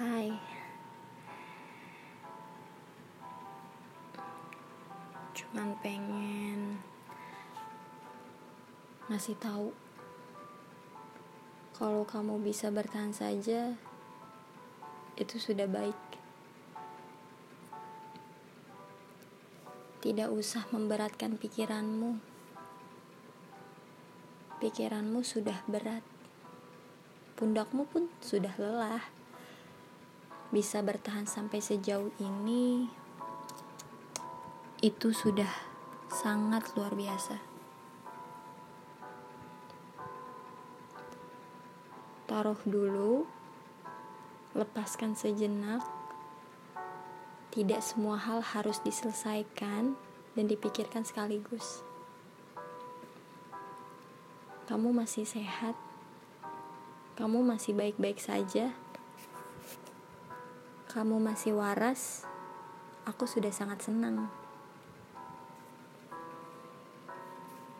Hai Cuman pengen ngasih tahu kalau kamu bisa bertahan saja itu sudah baik. Tidak usah memberatkan pikiranmu. Pikiranmu sudah berat. Pundakmu pun sudah lelah. Bisa bertahan sampai sejauh ini itu sudah sangat luar biasa. Taruh dulu, lepaskan sejenak. Tidak semua hal harus diselesaikan dan dipikirkan sekaligus. Kamu masih sehat, kamu masih baik-baik saja, kamu masih waras. Aku sudah sangat senang.